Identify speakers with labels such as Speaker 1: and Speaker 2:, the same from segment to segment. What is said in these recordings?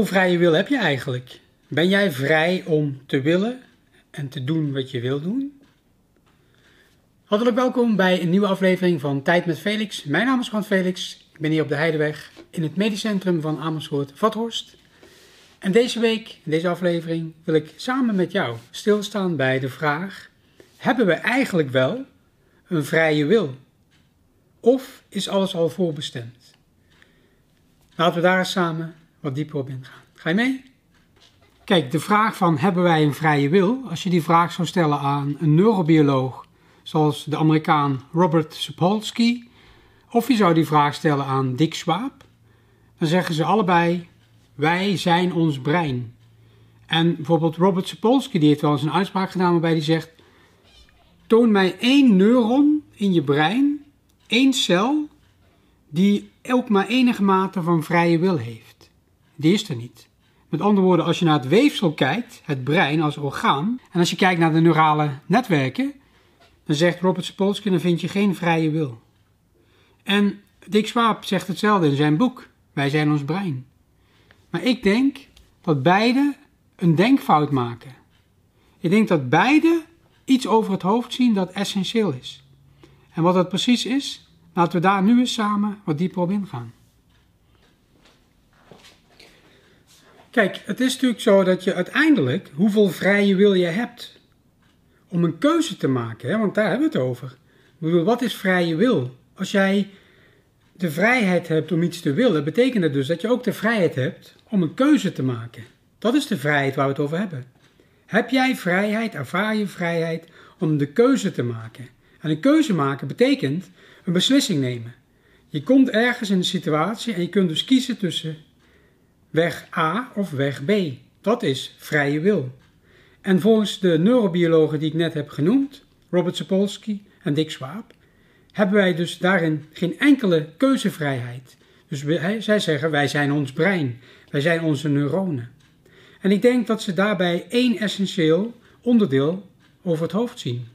Speaker 1: Hoeveel vrije wil heb je eigenlijk? Ben jij vrij om te willen en te doen wat je wil doen? Hartelijk welkom bij een nieuwe aflevering van Tijd met Felix. Mijn naam is Juan Felix. Ik ben hier op de Heideweg in het medisch centrum van Amersfoort-Vathorst. En deze week, in deze aflevering, wil ik samen met jou stilstaan bij de vraag: hebben we eigenlijk wel een vrije wil? Of is alles al voorbestemd? Laten we daar samen wat dieper op ingaan. Ga je mee? Kijk, de vraag van hebben wij een vrije wil, als je die vraag zou stellen aan een neurobioloog zoals de Amerikaan Robert Sapolsky, of je zou die vraag stellen aan Dick Schwab, dan zeggen ze allebei: wij zijn ons brein. En bijvoorbeeld Robert Sapolsky die heeft wel eens een uitspraak gedaan waarbij hij zegt: toon mij één neuron in je brein, één cel, die ook maar enige mate van vrije wil heeft. Die is er niet. Met andere woorden, als je naar het weefsel kijkt, het brein als orgaan, en als je kijkt naar de neurale netwerken, dan zegt Robert Sapolsky, dan vind je geen vrije wil. En Dick Swaap zegt hetzelfde in zijn boek, Wij zijn ons brein. Maar ik denk dat beide een denkfout maken. Ik denk dat beide iets over het hoofd zien dat essentieel is. En wat dat precies is, laten we daar nu eens samen wat dieper op ingaan. Kijk, het is natuurlijk zo dat je uiteindelijk, hoeveel vrije wil je hebt om een keuze te maken, hè? want daar hebben we het over. Ik bedoel, wat is vrije wil? Als jij de vrijheid hebt om iets te willen, betekent het dus dat je ook de vrijheid hebt om een keuze te maken. Dat is de vrijheid waar we het over hebben. Heb jij vrijheid, ervaar je vrijheid om de keuze te maken? En een keuze maken betekent een beslissing nemen. Je komt ergens in een situatie en je kunt dus kiezen tussen weg A of weg B. Dat is vrije wil. En volgens de neurobiologen die ik net heb genoemd, Robert Sapolsky en Dick Swaap, hebben wij dus daarin geen enkele keuzevrijheid. Dus zij zeggen wij zijn ons brein, wij zijn onze neuronen. En ik denk dat ze daarbij één essentieel onderdeel over het hoofd zien.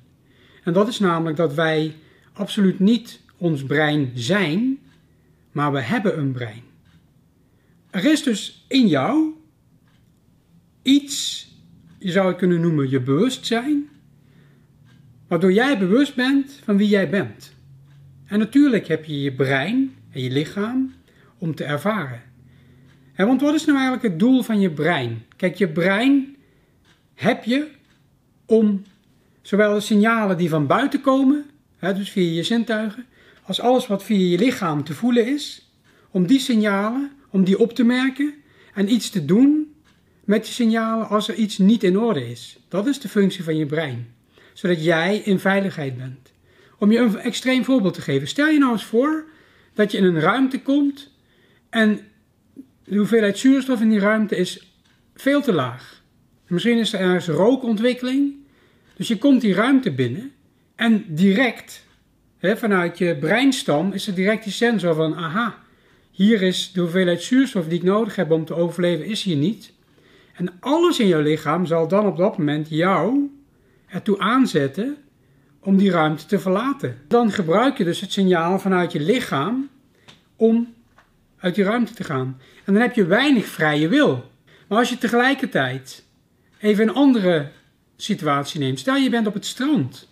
Speaker 1: En dat is namelijk dat wij absoluut niet ons brein zijn, maar we hebben een brein. Er is dus in jou iets, je zou het kunnen noemen je bewustzijn, waardoor jij bewust bent van wie jij bent. En natuurlijk heb je je brein en je lichaam om te ervaren. En want wat is nou eigenlijk het doel van je brein? Kijk, je brein heb je om zowel de signalen die van buiten komen, hè, dus via je zintuigen, als alles wat via je lichaam te voelen is, om die signalen, om die op te merken en iets te doen met die signalen als er iets niet in orde is. Dat is de functie van je brein, zodat jij in veiligheid bent. Om je een extreem voorbeeld te geven, stel je nou eens voor dat je in een ruimte komt en de hoeveelheid zuurstof in die ruimte is veel te laag. Misschien is er ergens rookontwikkeling, dus je komt die ruimte binnen en direct, hè, vanuit je breinstam, is er direct die sensor van, aha, hier is de hoeveelheid zuurstof die ik nodig heb om te overleven, is hier niet. En alles in jouw lichaam zal dan op dat moment jou ertoe aanzetten om die ruimte te verlaten. Dan gebruik je dus het signaal vanuit je lichaam om uit die ruimte te gaan. En dan heb je weinig vrije wil. Maar als je tegelijkertijd even een andere situatie neemt. Stel je bent op het strand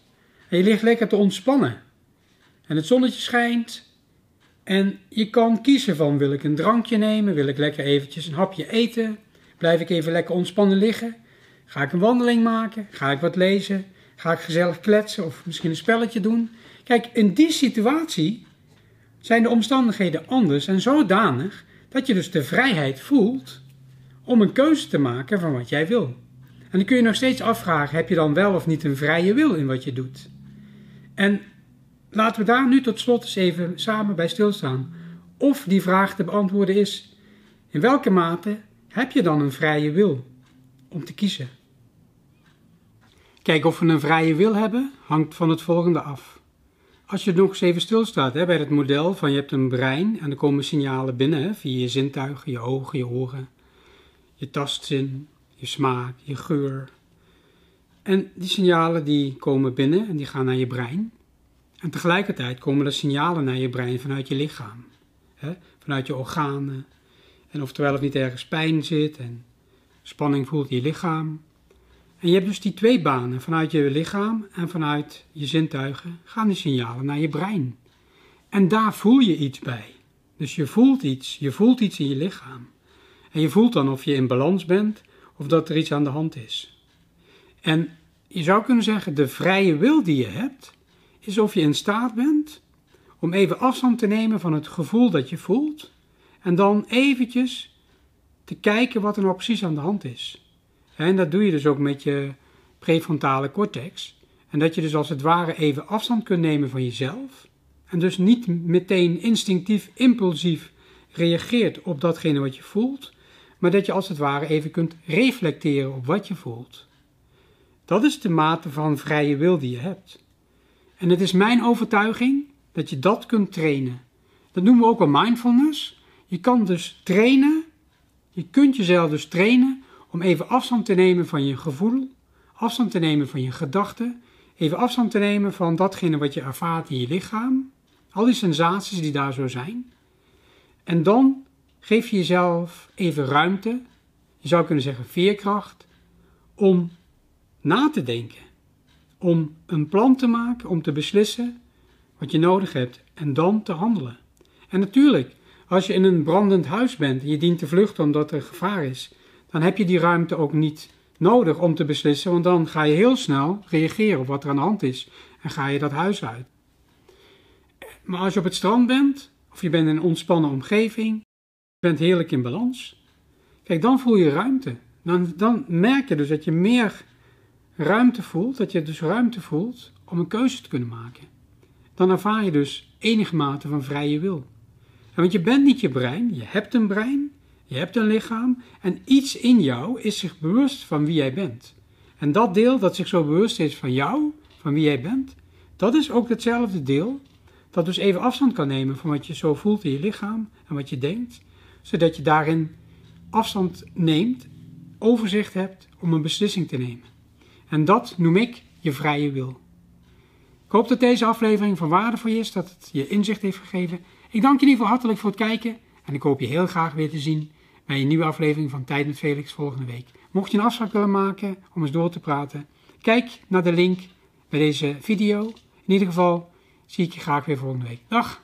Speaker 1: en je ligt lekker te ontspannen. En het zonnetje schijnt en je kan kiezen van wil ik een drankje nemen, wil ik lekker eventjes een hapje eten, blijf ik even lekker ontspannen liggen, ga ik een wandeling maken, ga ik wat lezen, ga ik gezellig kletsen of misschien een spelletje doen. Kijk, in die situatie zijn de omstandigheden anders en zodanig dat je dus de vrijheid voelt om een keuze te maken van wat jij wil. En dan kun je nog steeds afvragen: heb je dan wel of niet een vrije wil in wat je doet? En laten we daar nu tot slot eens even samen bij stilstaan. Of die vraag te beantwoorden is: in welke mate heb je dan een vrije wil om te kiezen? Kijk, of we een vrije wil hebben, hangt van het volgende af. Als je nog eens even stilstaat hè, bij het model van je hebt een brein en er komen signalen binnen hè, via je zintuigen, je ogen, je oren, je tastzin, je smaak, je geur. En die signalen die komen binnen en die gaan naar je brein. En tegelijkertijd komen er signalen naar je brein vanuit je lichaam, hè, vanuit je organen. En oftewel of niet ergens pijn zit en spanning voelt je lichaam. En je hebt dus die twee banen, vanuit je lichaam en vanuit je zintuigen, gaan die signalen naar je brein. En daar voel je iets bij. Dus je voelt iets, je voelt iets in je lichaam. En je voelt dan of je in balans bent of dat er iets aan de hand is. En je zou kunnen zeggen, de vrije wil die je hebt, is of je in staat bent om even afstand te nemen van het gevoel dat je voelt en dan eventjes te kijken wat er nou precies aan de hand is. En dat doe je dus ook met je prefrontale cortex. En dat je dus als het ware even afstand kunt nemen van jezelf. En dus niet meteen instinctief, impulsief reageert op datgene wat je voelt, maar dat je als het ware even kunt reflecteren op wat je voelt. Dat is de mate van vrije wil die je hebt. En het is mijn overtuiging dat je dat kunt trainen. Dat noemen we ook wel mindfulness. Je kan dus trainen, je kunt jezelf dus trainen om even afstand te nemen van je gevoel, afstand te nemen van je gedachten, even afstand te nemen van datgene wat je ervaart in je lichaam, al die sensaties die daar zo zijn. En dan geef je jezelf even ruimte, je zou kunnen zeggen veerkracht, om na te denken, om een plan te maken, om te beslissen wat je nodig hebt en dan te handelen. En natuurlijk, als je in een brandend huis bent en je dient te vluchten omdat er gevaar is, dan heb je die ruimte ook niet nodig om te beslissen, want dan ga je heel snel reageren op wat er aan de hand is en ga je dat huis uit. Maar als je op het strand bent, of je bent in een ontspannen omgeving, je bent heerlijk in balans, kijk, dan voel je ruimte. Dan, dan merk je dus dat je meer ruimte voelt, dat je dus ruimte voelt om een keuze te kunnen maken. Dan ervaar je dus enige mate van vrije wil. want je bent niet je brein, je hebt een brein, je hebt een lichaam en iets in jou is zich bewust van wie jij bent. En dat deel dat zich zo bewust is van jou, van wie jij bent, dat is ook hetzelfde deel dat dus even afstand kan nemen van wat je zo voelt in je lichaam en wat je denkt, zodat je daarin afstand neemt, overzicht hebt om een beslissing te nemen. En dat noem ik je vrije wil. Ik hoop dat deze aflevering van waarde voor je is, dat het je inzicht heeft gegeven. Ik dank je in ieder geval hartelijk voor het kijken en ik hoop je heel graag weer te zien bij een nieuwe aflevering van Tijd met Felix volgende week. Mocht je een afspraak willen maken om eens door te praten, kijk naar de link bij deze video. In ieder geval zie ik je graag weer volgende week. Dag!